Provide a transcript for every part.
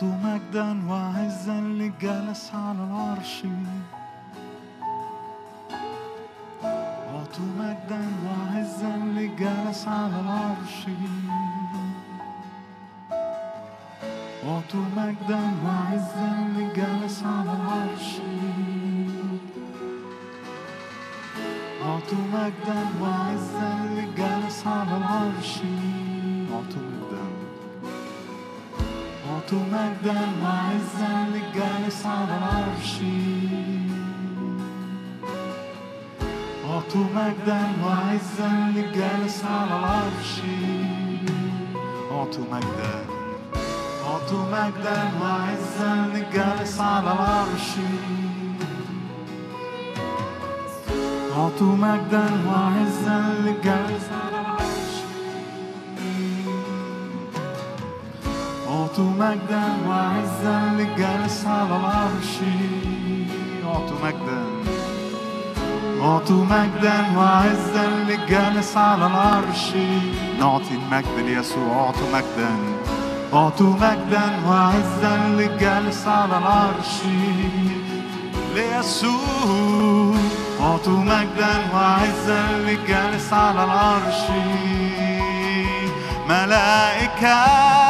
أعطوا مجدا وعزا للجالس على العرش. أعطوا مجدا وعزا للجالس على العرش. أعطوا مجدا وعزا للجالس على العرش. أعطوا مجدا وعزا للجالس على العرش. أعطوا أعطوا مجدا وعزا للجالس على العرش أعطوا مجدا وعزا للجالس على العرش أعطوا مجدا أعطوا مجدا وعزا للجالس على العرش أعطوا مجدا وعزا للجالس على العرش أعطوا مجدا وعزا للجالس على العرش أعطوا مجدا. أعطوا مجدا وعزا للجالس على العرش نعطي المجد ليسوع. أعطوا مجدا. أعطوا مجدا وعزا للجالس على العرش ليسوع. أعطوا مجدا وعزا للجالس على العرش ملائكة.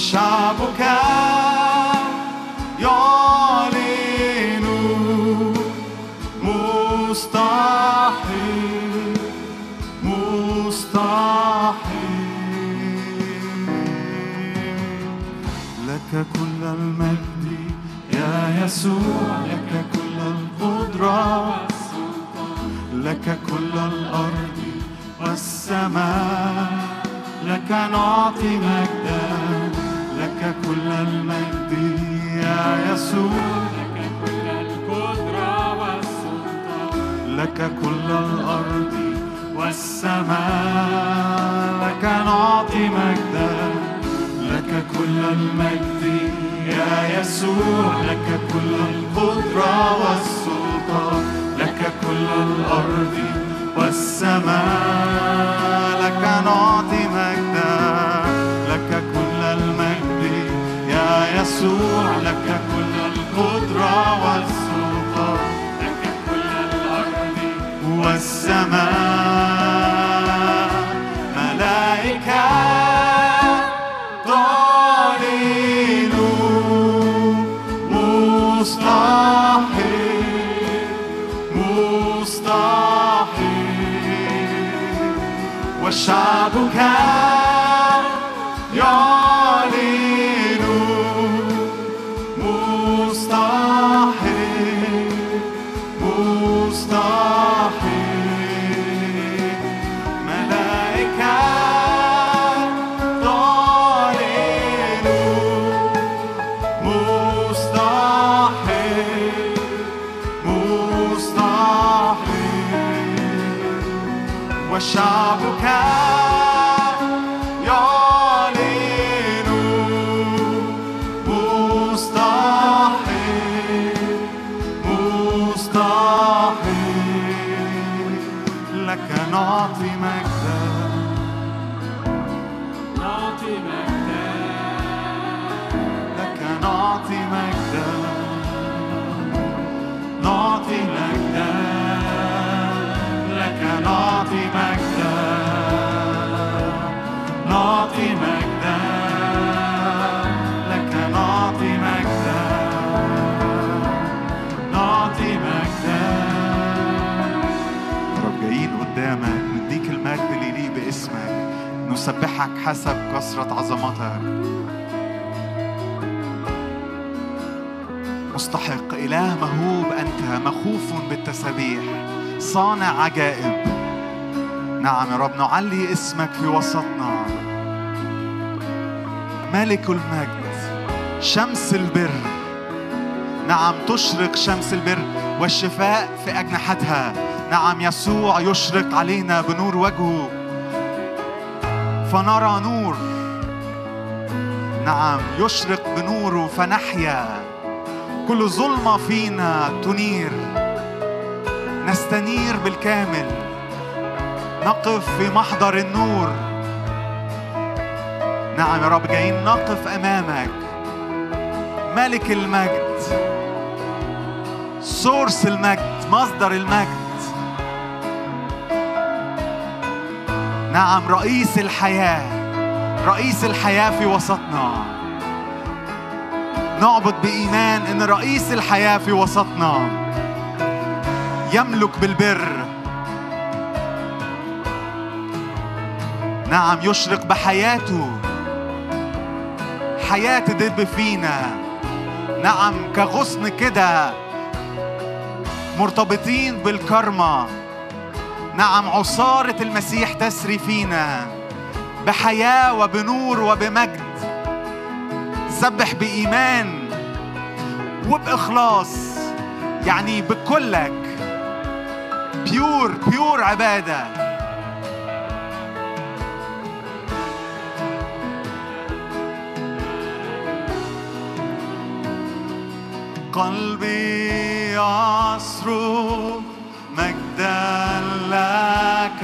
وشعبك يعلن مستحيل مستحيل. لك كل المجد يا يسوع لك كل القدرة. لك كل الأرض والسماء. لك نعطي مجدا لك كل المجد يا يسوع. لك كل القدرة والسلطان لك كل الأرض والسماء. لك نعطي مجدا. لك كل المجد يا يسوع. لك كل القدرة والسلطان. لك كل الأرض والسماء. لك نعطي مجدا. يسوع لك كل القدرة لك كل الأرض والسماء. نسبحك حسب كثرة عظمتك. مستحق إله مهوب أنت مخوف بالتسابيح صانع عجائب. نعم يا رب نعلي اسمك في وسطنا. ملك المجد شمس البر. نعم تشرق شمس البر والشفاء في أجنحتها. نعم يسوع يشرق علينا بنور وجهه. فنرى نور. نعم يشرق بنوره فنحيا. كل ظلمة فينا تنير. نستنير بالكامل. نقف في محضر النور. نعم يا رب جايين نقف أمامك. ملك المجد. سورس المجد مصدر المجد. نعم رئيس الحياة. رئيس الحياة في وسطنا. نعبد بإيمان إن رئيس الحياة في وسطنا. يملك بالبر. نعم يشرق بحياته. حياة تدب فينا. نعم كغصن كده مرتبطين بالكرمة. نعم عصارة المسيح تسري فينا بحياة وبنور وبمجد. سبح بإيمان وبإخلاص. يعني بكلك. بيور بيور عبادة. قلبي يصرخ مجدا لك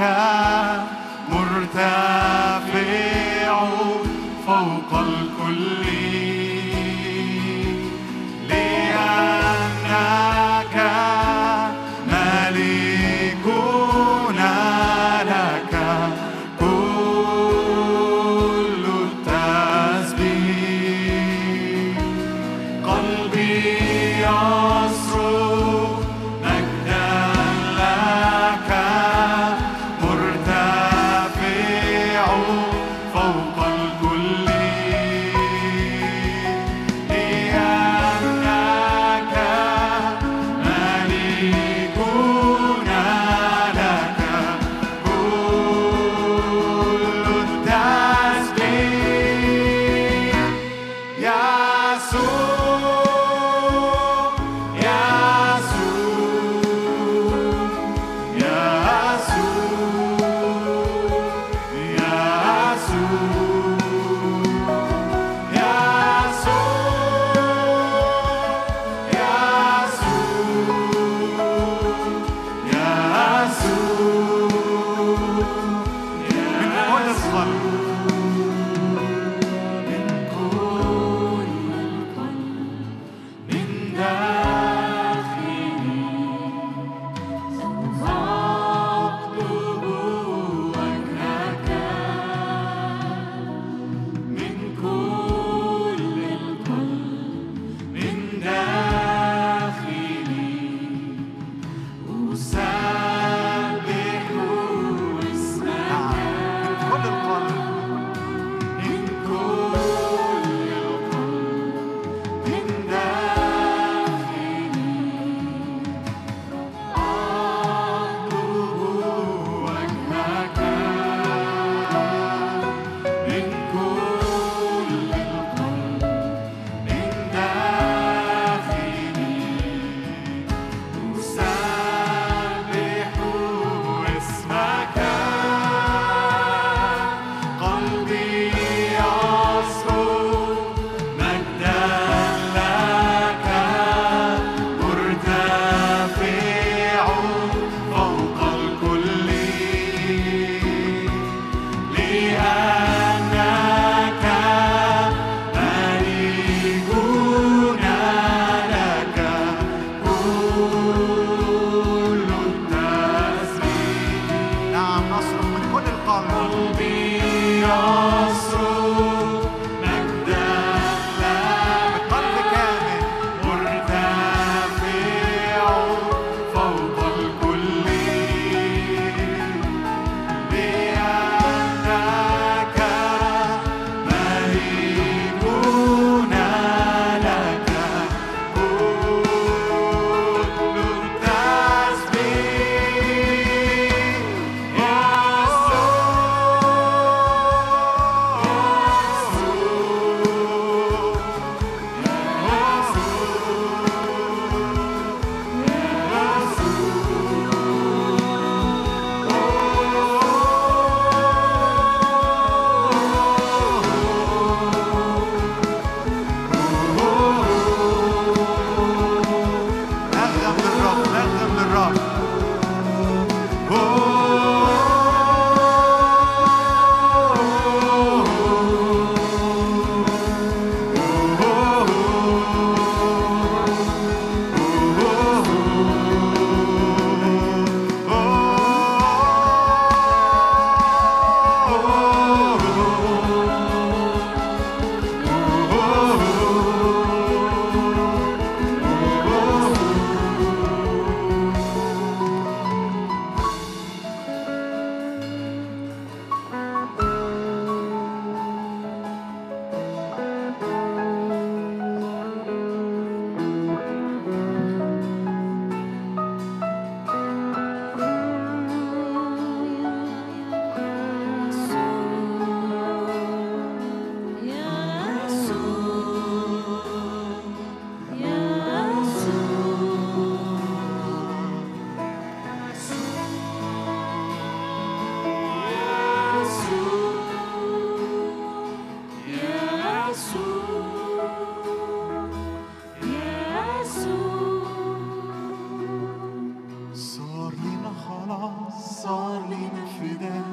لينا خلاص صار لينا فداء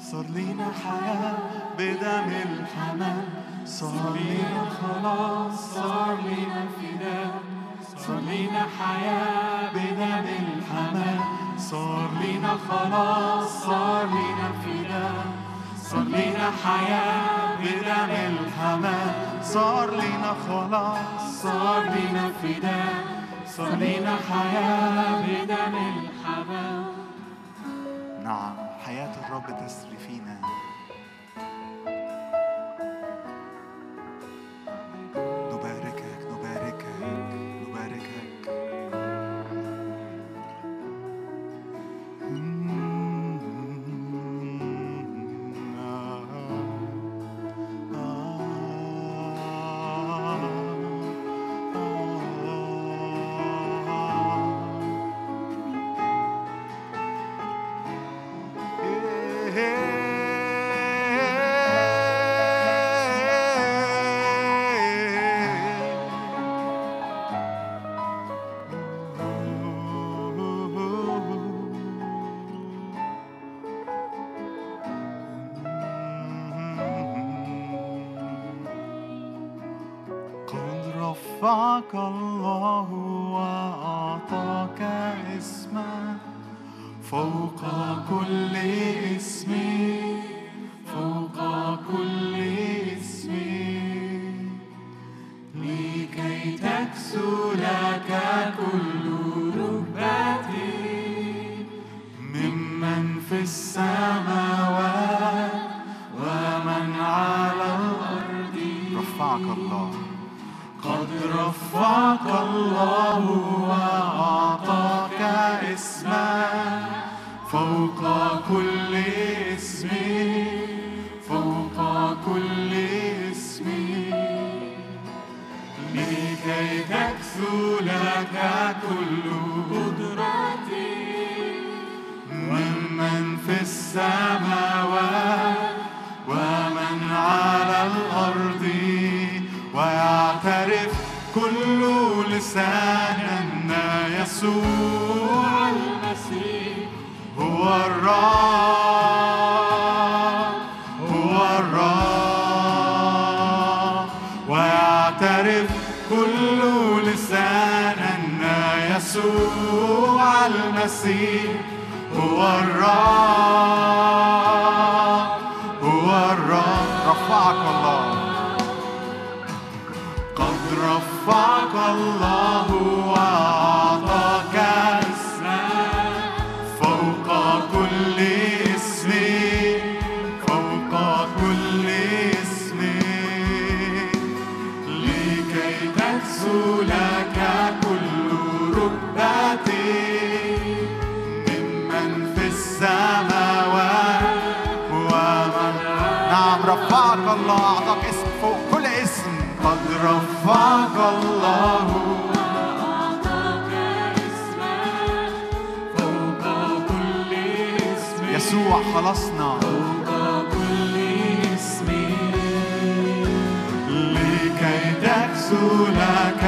صار لينا حياة بدم الحمام صار لينا خلاص صار لينا فداء صار لينا حياة بدم الحمام صار لينا خلاص صار لينا فداء صار لينا حياة بدم الحمام صار لينا خلاص صار لينا فداء صار لينا حياة بدم الحمل نعم حياة الرب تسري فينا. يسوع خلصنا. كل اسم. لكي تكسو لك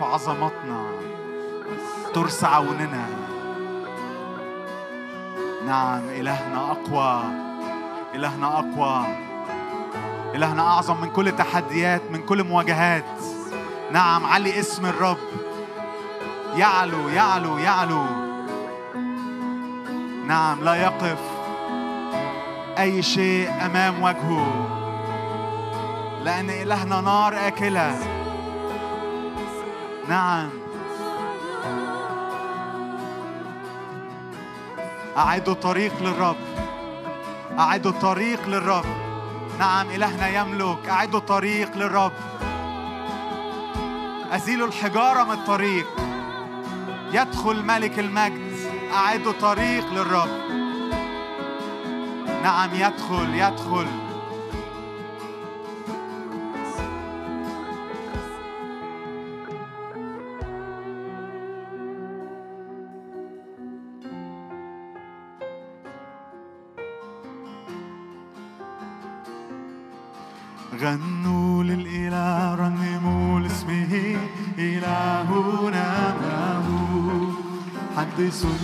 في عظمتنا ترسى عوننا نعم إلهنا أقوى إلهنا أقوى إلهنا أعظم من كل تحديات من كل مواجهات. نعم علي اسم الرب. يعلو يعلو يعلو. نعم لا يقف أي شيء أمام وجهه لأن إلهنا نار آكلة. نعم. أعدوا طريق للرب. أعدوا طريق للرب. نعم إلهنا يملك. أعدوا طريق للرب. أزيلوا الحجارة من الطريق. يدخل ملك المجد. أعدوا طريق للرب. نعم يدخل يدخل. Jesus.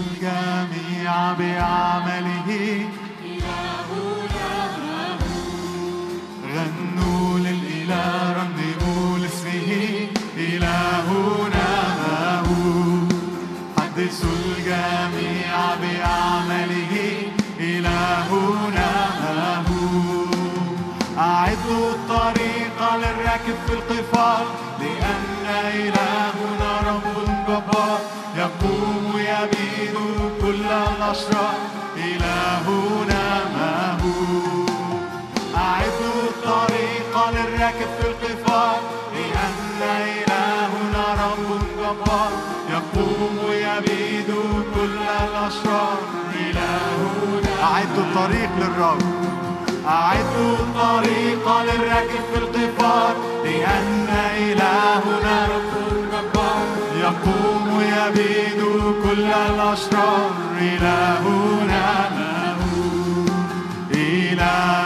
نبارك في الغفار لأن إلهنا رب جبار يقوم يبيد كل الأشرار إلهنا له إله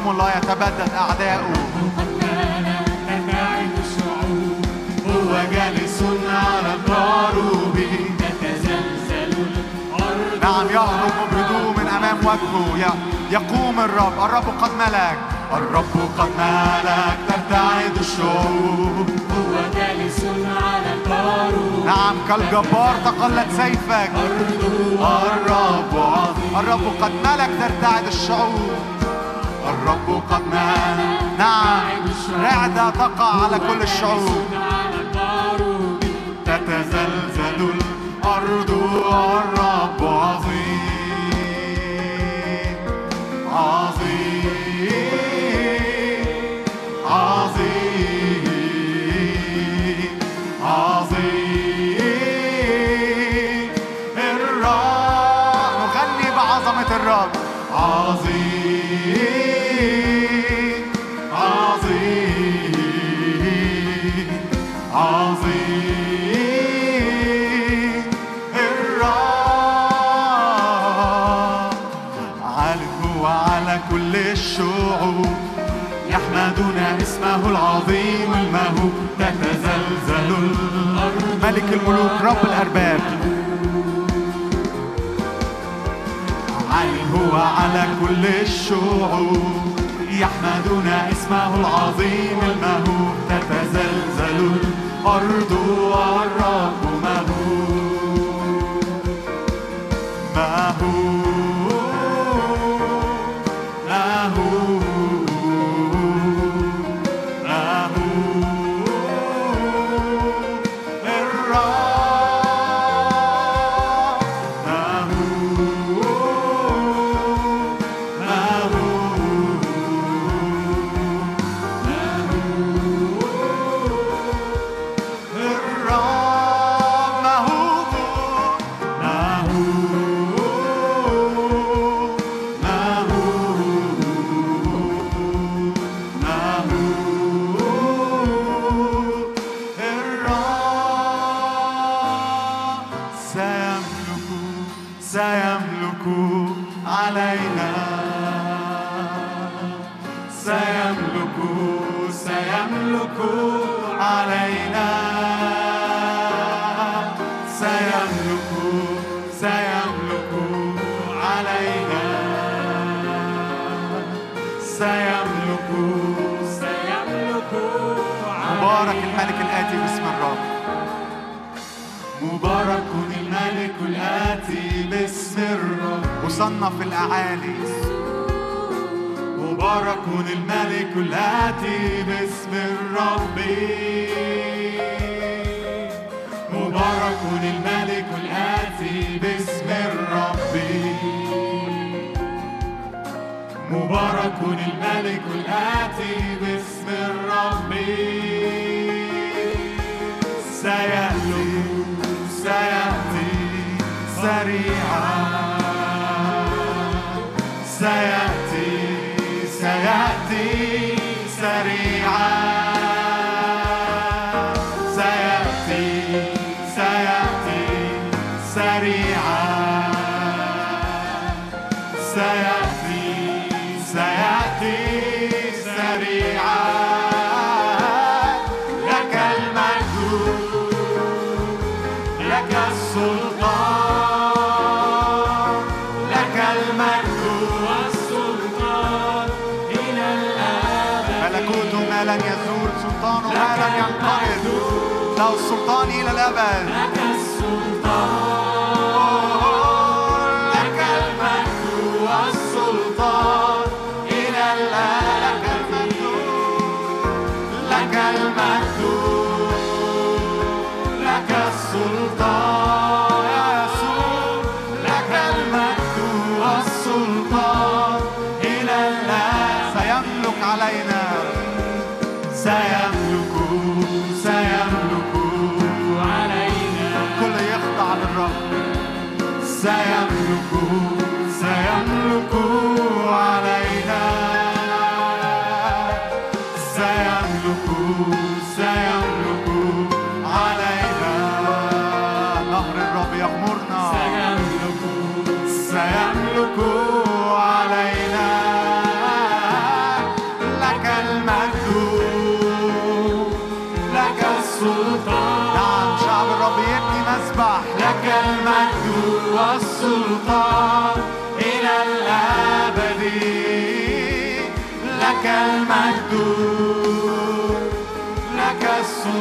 يقوم الله يتبدد أعداؤه. هو جالس على الضروب تتزلزل الأرض نعم يهرب بهدوء من أمام وجهه. يقوم الرب. الرب قد ملك. الرب قد ملك. ترتعد الشعوب. هو جالس على الجبار نعم كالجبار تقلد سيفك. الرب الرب قد ملك. ترتعد الشعوب. الرب قد مات نعم. رعدة تقع على كل الشعوب. تتزلزل الأرض ملك الملوك رب الأرباب. علي هو على كل الشعوب. يحمدون اسمه العظيم المهوب. تتزلزل الأرض والرب. سيملك علينا كل الآتي باسم الرب وصنف الأعالي. مبارك الملك الآتي باسم الرب. مبارك الملك الآتي باسم الرب. مبارك الملك الآتي باسم الرب. سريعا. سيأتي السلطان إلى الأبد. لك السلطان.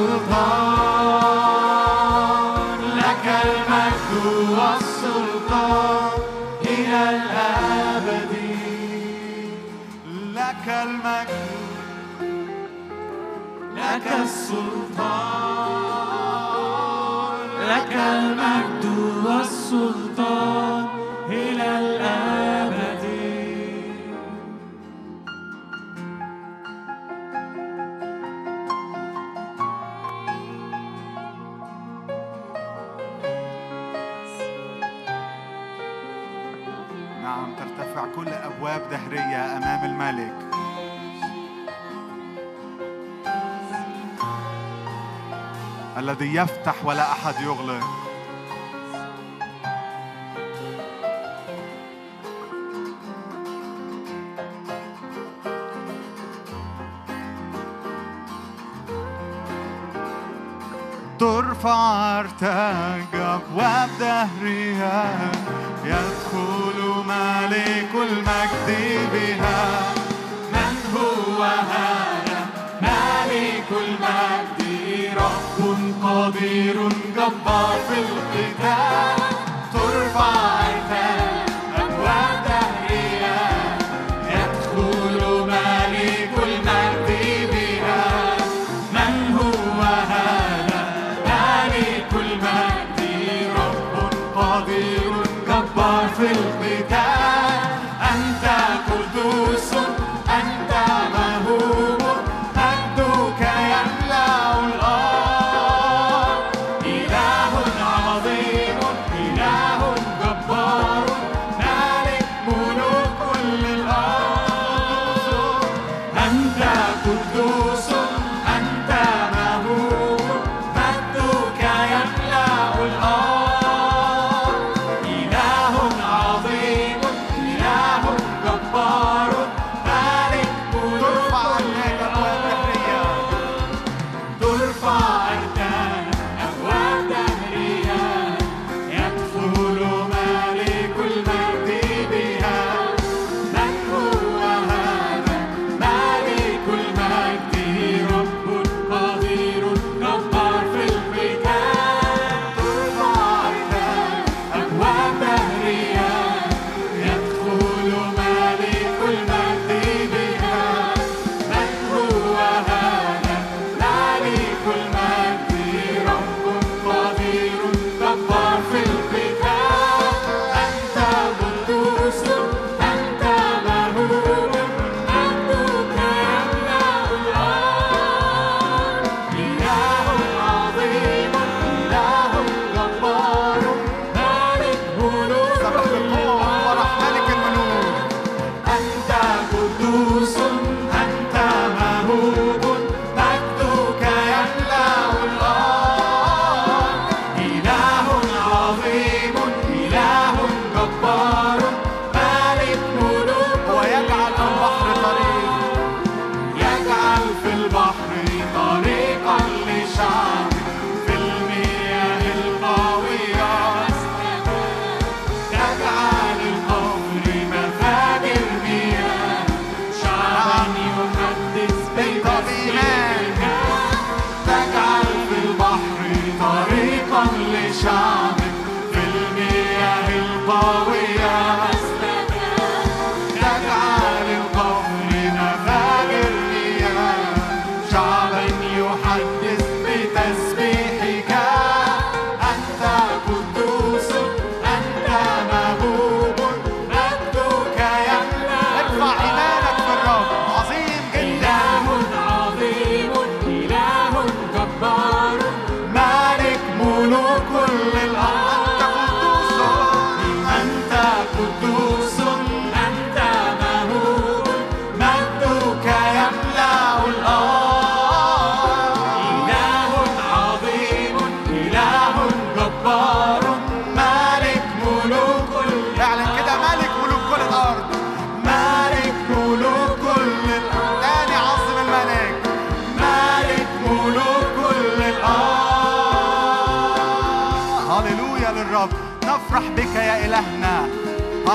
of. نعم ترتفع كل أبواب دهرية أمام الملك. الذي يفتح ولا أحد يغلق. ترفع أرتاج أبواب دهرية. يدخل ملك المجد بها. من هو هذا؟ ملك المجد. رب قدير جبار في القتال. ترفع أيتام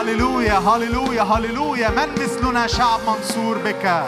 هللويا هللويا هللويا من مثلنا شعب منصور بك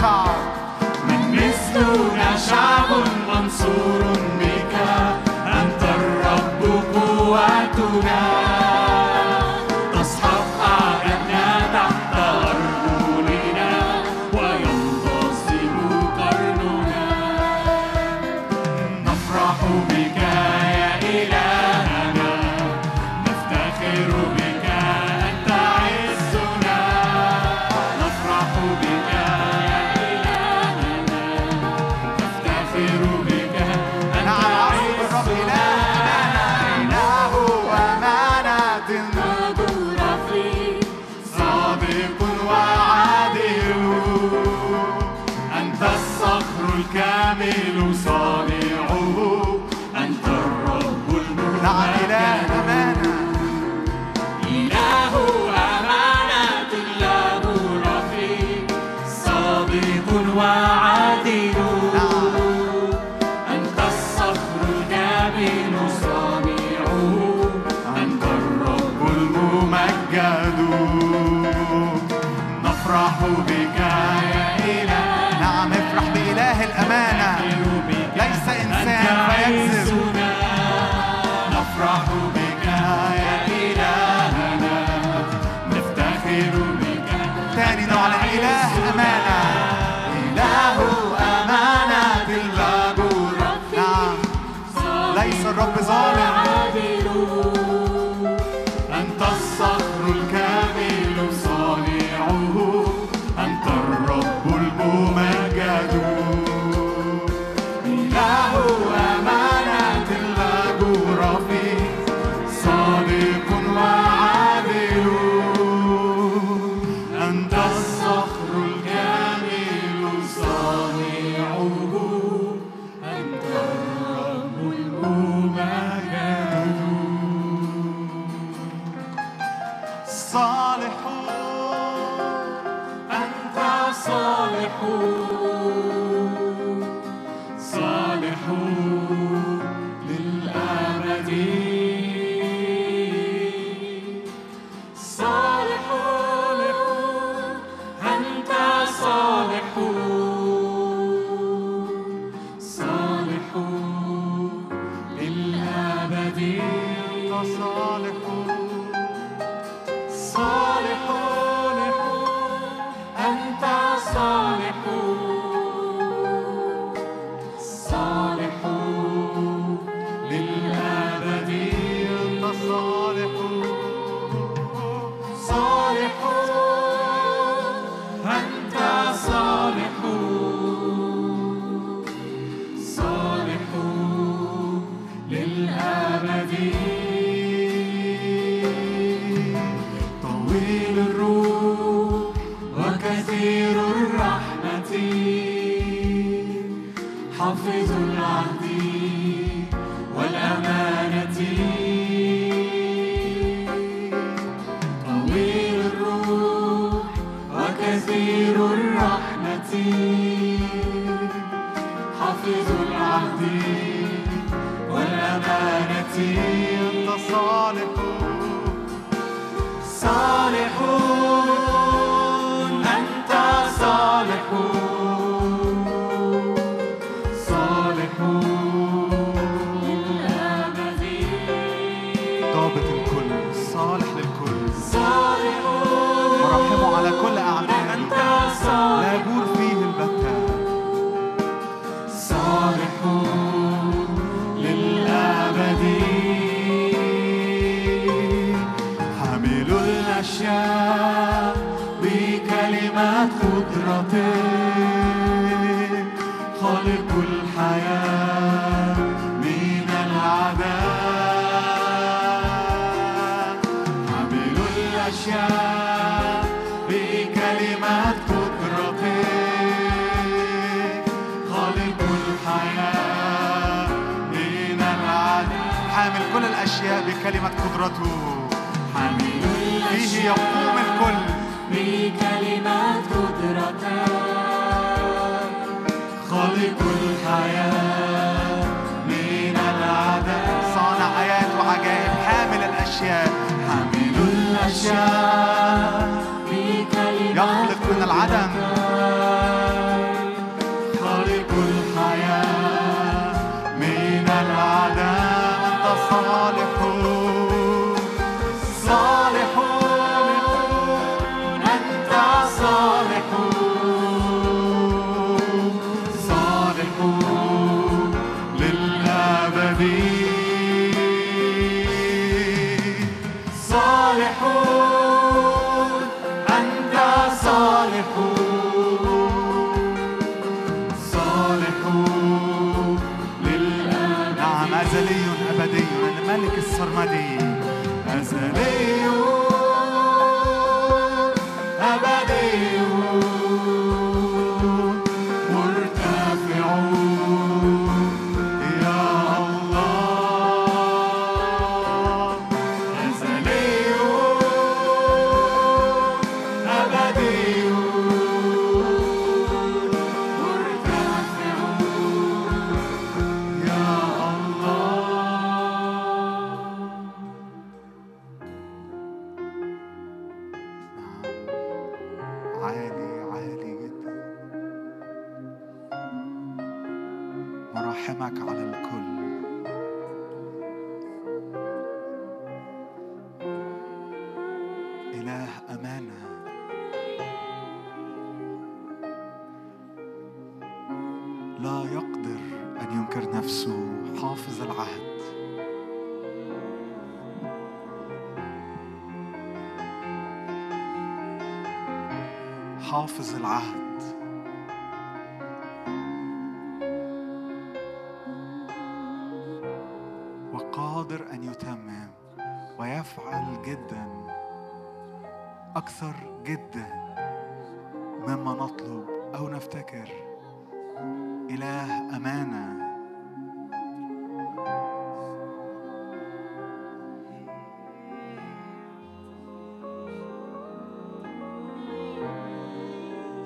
شعب من مثلنا شعب منصور.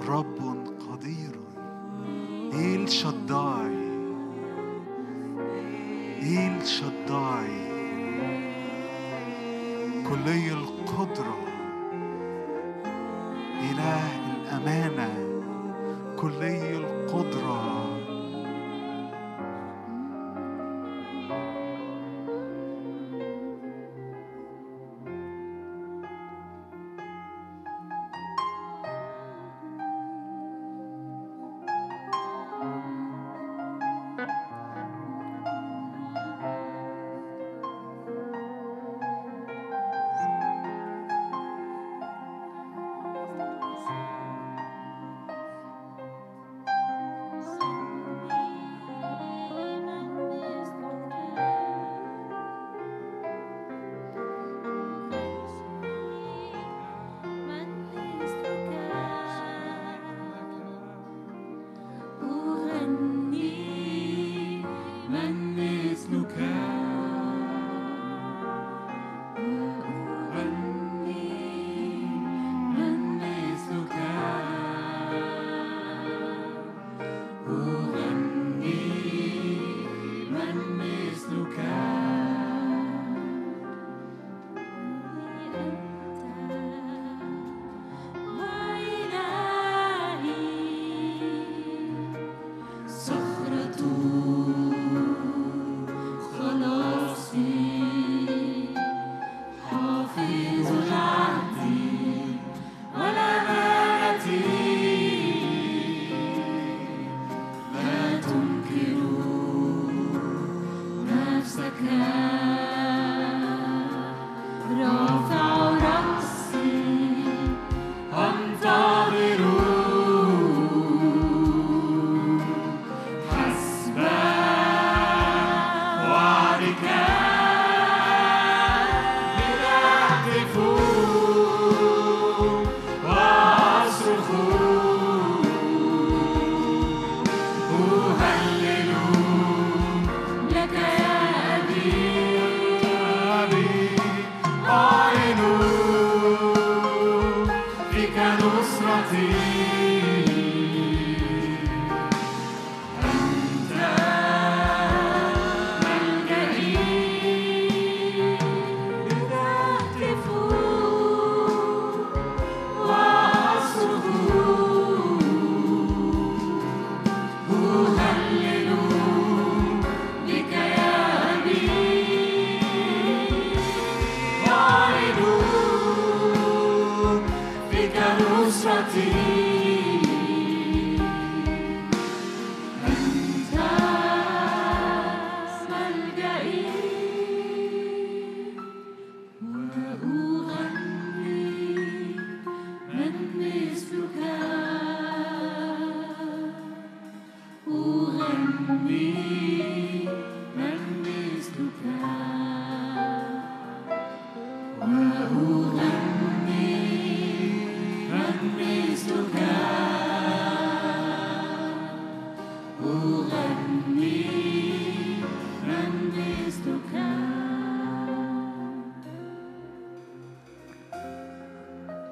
رب قدير. إيل شداي إيل شداي كلي القدرة. إله الأمانة.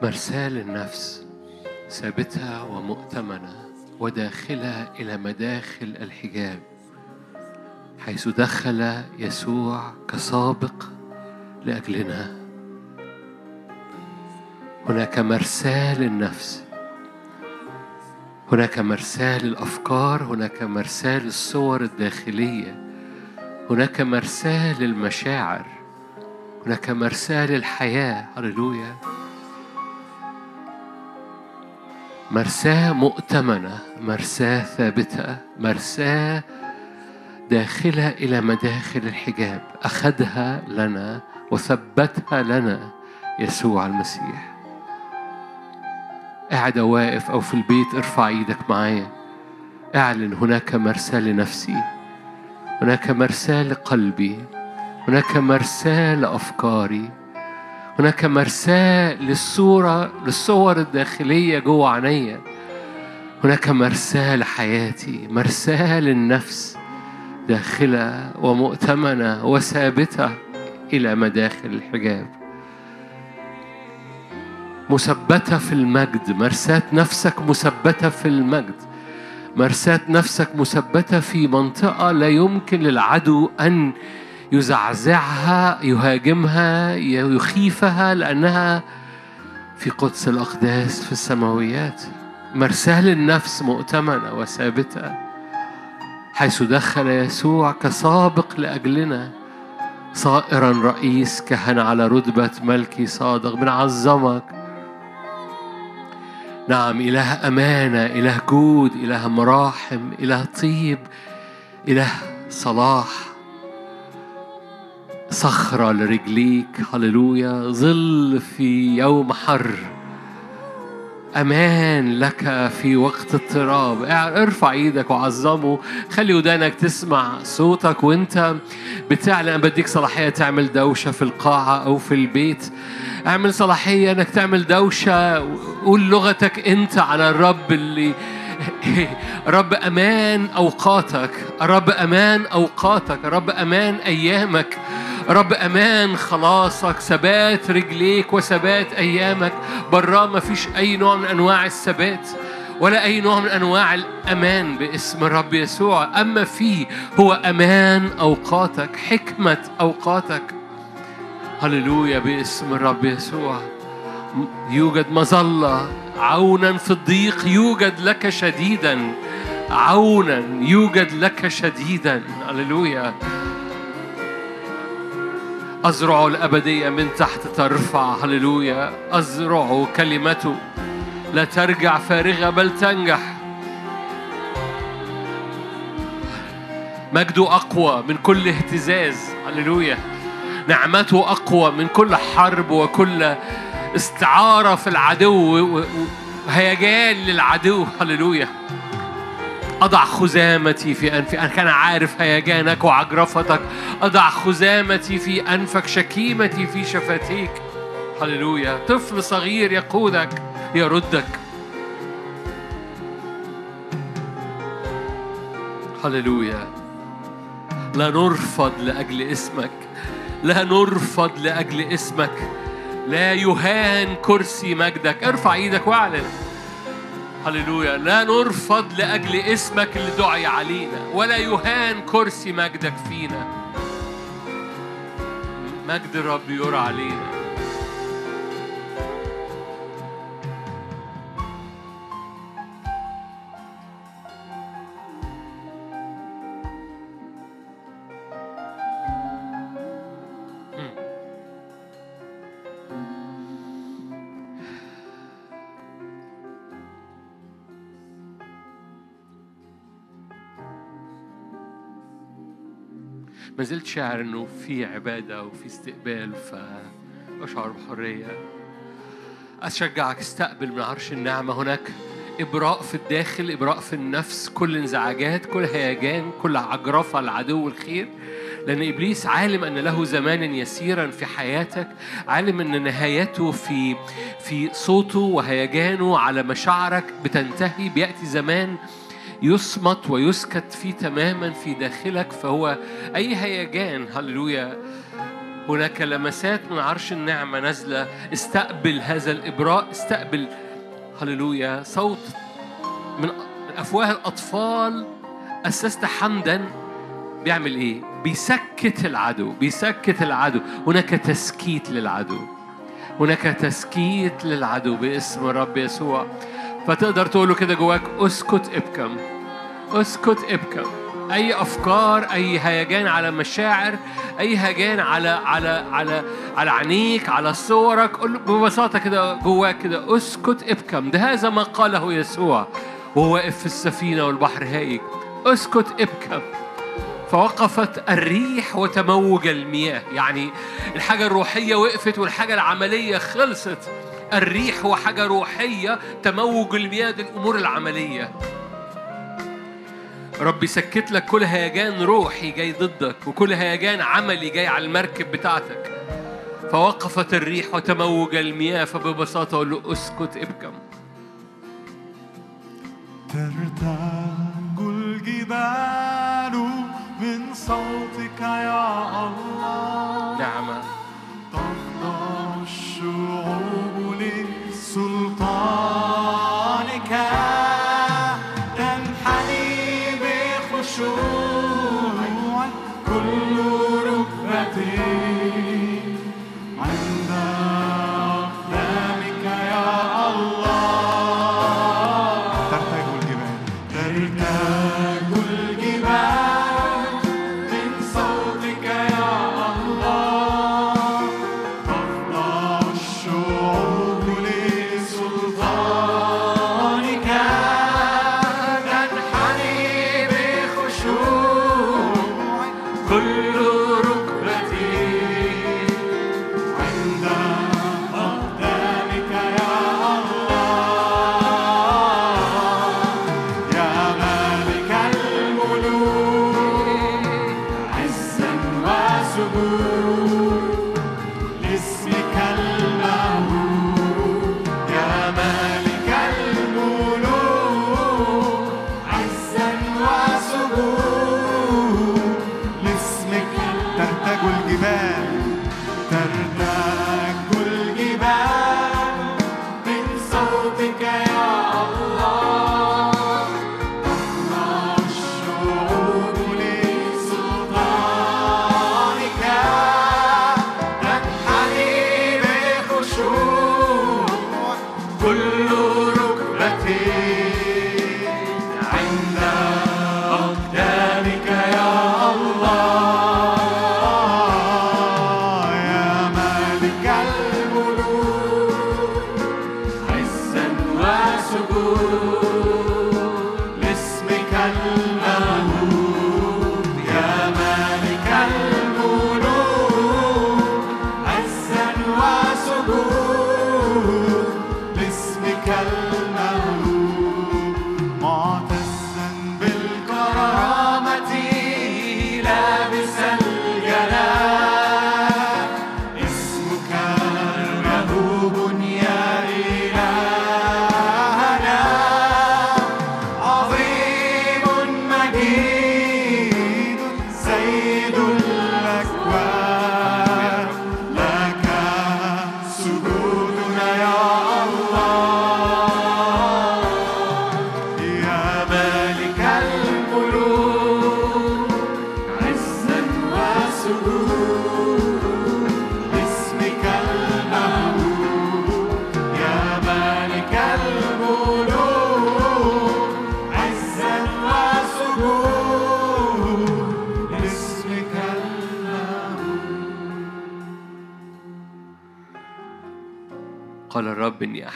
مرساة للنفس ثابتة ومؤتمنة وداخلة إلى مداخل الحجاب حيث دخل يسوع كسابق لأجلنا. هناك مرساة للنفس هناك مرساة للأفكار هناك مرساة للصور الداخلية هناك مرساة للمشاعر هناك مرساة للحياة هللويا. مرساة مؤتمنة مرساة ثابتة مرساة داخلة إلى مداخل الحجاب. أخذها لنا وثبتها لنا يسوع المسيح. قاعد واقف أو في البيت ارفع إيدك معايا. أعلن هناك مرساة لنفسي. هناك مرساة لقلبي. هناك مرساة لأفكاري. هناك مرساة للصورة للصور الداخلية جوه عينيا هناك مرساة لحياتي مرساة للنفس داخلة ومؤتمنة وثابتة إلى مداخل الحجاب. مثبتة في المجد مرساة نفسك مثبتة في المجد. مرساة نفسك مثبتة في منطقة لا يمكن للعدو أن يزعزعها يهاجمها يخيفها لأنها في قدس الأقداس في السماويات. مرساة للنفس مؤتمنة وثابتة حيث دخل يسوع كسابق لأجلنا صائرا رئيس كهنة على رتبة ملكي صادق بنعظمك نعم إله أمانة إله جود إله مراحم إله طيب إله صلاح. صخرة لرجليك هللويا ظل في يوم حر. أمان لك في وقت اضطراب. ارفع إيدك وعظمه. خلي ودانك تسمع صوتك وانت بتعلن. بديك صلاحية تعمل دوشة في القاعة أو في البيت. اعمل صلاحية إنك تعمل دوشة. قول لغتك أنت على الرب اللي رب أمان أوقاتك. رب أمان أوقاتك. رب أمان أيامك. رب أمان خلاصك ثبات رجليك وثبات أيامك. براه ما فيش أي نوع من أنواع الثبات ولا أي نوع من أنواع الأمان باسم الرب يسوع. أما فيه هو أمان أوقاتك حكمة أوقاتك. هللويا باسم الرب يسوع. يوجد مظلة. عونا في الضيق يوجد لك شديدا. عونا يوجد لك شديدا. هللويا. أزرع الأبدية من تحت ترفع. هللويا. أزرع كلمته لا ترجع فارغة بل تنجح. مجده أقوى من كل اهتزاز. هللويا. نعمته أقوى من كل حرب وكل استعارة في العدو. وهيجان للعدو. هللويا. أضع خزامتي في أنفي. أنا كان عارف هيجانك وعجرفتك أضع خزامتي في أنفك شكيمتي في شفتيك. هللويا. طفل صغير يقودك يردك. هللويا. لا نرفض لأجل اسمك. لا نرفض لأجل اسمك. لا يهان كرسي مجدك. ارفع إيدك واعلن. هللويا. لا نرفض لأجل اسمك اللي دعي علينا ولا يهان كرسي مجدك فينا. مجد الرب يرى علينا. ما زلت شاعر إنه في عبادة وفي استقبال فأشعر بحرية. أشجعك استقبل من عرش النعمة هناك. إبراء في الداخل إبراء في النفس. كل انزعاجات كل هيجان كل عجرفة العدو الخير لأن إبليس عالم أن له زمانا يسيرا في حياتك عالم أن نهايته في في صوته وهيجانه على مشاعرك بتنتهي بيأتي زمان يصمت ويسكت فيه تماما في داخلك فهو أي هيجان. هللويا. هناك لمسات من عرش النعمة نازلة. استقبل هذا الإبراء استقبل. هللويا. صوت من أفواه الأطفال. أسست حمدا. بيعمل إيه؟ بيسكت العدو بيسكت العدو. هناك تسكيت للعدو. هناك تسكيت للعدو باسم الرب يسوع. فتقدر تقوله كده جواك؟ اسكت ابكم. اسكت ابكم أي أفكار أي هيجان على مشاعر أي هيجان على على على على عينيك على صورك له ببساطة كده جواك كده اسكت ابكم ده هذا ما قاله يسوع وهو واقف في السفينة والبحر هايج اسكت ابكم فوقفت الريح وتموج المياه. يعني الحاجة الروحية وقفت والحاجة العملية خلصت. الريح هو حاجة روحية تموج المياه. دي الأمور العملية. رب يسكت لك كل هيجان روحي جاي ضدك وكل هيجان عملي جاي على المركب بتاعتك. فوقفت الريح وتموج المياه فببساطة أقول له اسكت ابكم ترتج الجبال من صوتك يا الله. نعمة تخضع الشعوب لسلطانك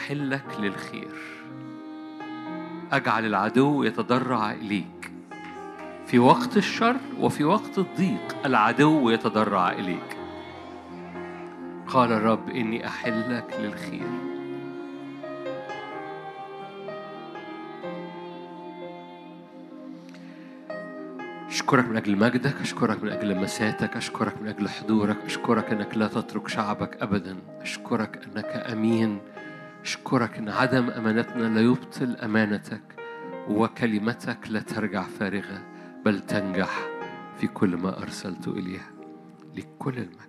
أحلك للخير. أجعل العدو يتضرع إليك. في وقت الشر وفي وقت الضيق العدو يتضرع إليك. قال الرب إني أحلك للخير. أشكرك من أجل مجدك أشكرك من أجل مساتك أشكرك من أجل حضورك أشكرك أنك لا تترك شعبك أبدا. أشكرك أنك أمين. أشكرك أن عدم أمانتنا لا يبطل أمانتك وكلمتك لا ترجع فارغة بل تنجح في كل ما أرسلت إليها لكل المجد.